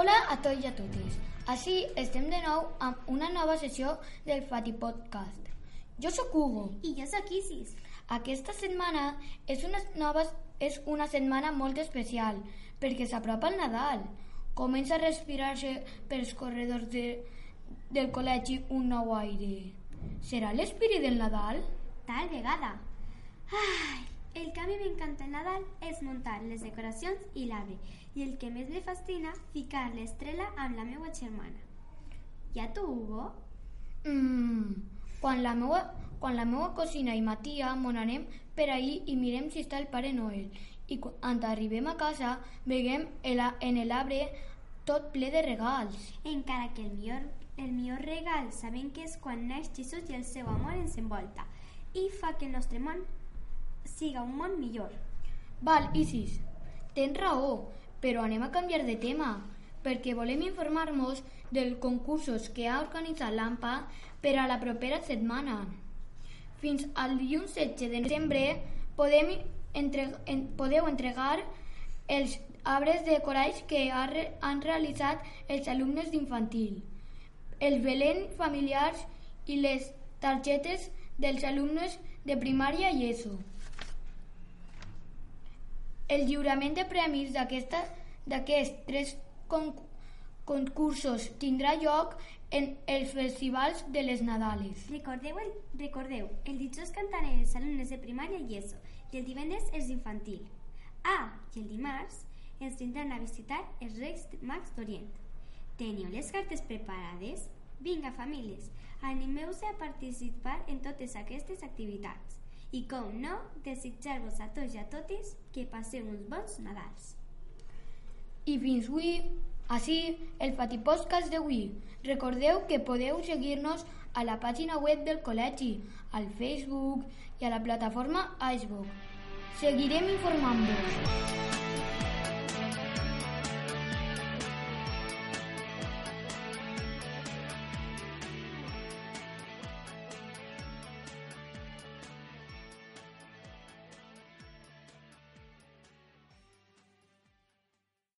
Hola a tots i a totes. Així estem de nou amb una nova sessió del Fati Podcast. Jo sóc Hugo. I jo sóc Isis. Aquesta setmana és una, nova, és una setmana molt especial perquè s'apropa el Nadal. Comença a respirar-se pels corredors de, del col·legi un nou aire. Serà l'espírit del Nadal? Tal vegada. Ai, el que a mi m'encanta el Nadal és muntar les decoracions i l'arbre i el que més me fascina, ficar l'estrela amb la meva germana. I a tu, Hugo? Mm, quan, la meua, quan la meua cosina i ma tia mon anem per ahir i mirem si està el Pare Noel i quan arribem a casa veiem el, en l'arbre tot ple de regals. Encara que el millor, el millor regal sabem que és quan naix Jesús i el seu amor ens envolta i fa que el nostre món siga un món millor. Val, Isis, tens raó, però anem a canviar de tema, perquè volem informar-nos dels concursos que ha organitzat l'AMPA per a la propera setmana. Fins al dilluns 16 de desembre podem entre, en, podeu entregar els arbres de coralls que ha, han realitzat els alumnes d'infantil, els belén familiars i les targetes dels alumnes de primària i ESO. El lliurament de premis d'aquests tres con concursos tindrà lloc en els festivals de les Nadales. Recordeu, el, recordeu, el dijous cantaran els alumnes de primària i ESO i el divendres els infantil. Ah, i el dimarts ens tindran a visitar els Reis Mags d'Orient. Teniu les cartes preparades? Vinga, famílies, animeu-se a participar en totes aquestes activitats. I com no, desitjar-vos a tots i a totes que passeu uns bons Nadals. I fins avui, així, el Fati Podcast d'avui. Recordeu que podeu seguir-nos a la pàgina web del col·legi, al Facebook i a la plataforma iceberg. Seguirem informant-vos.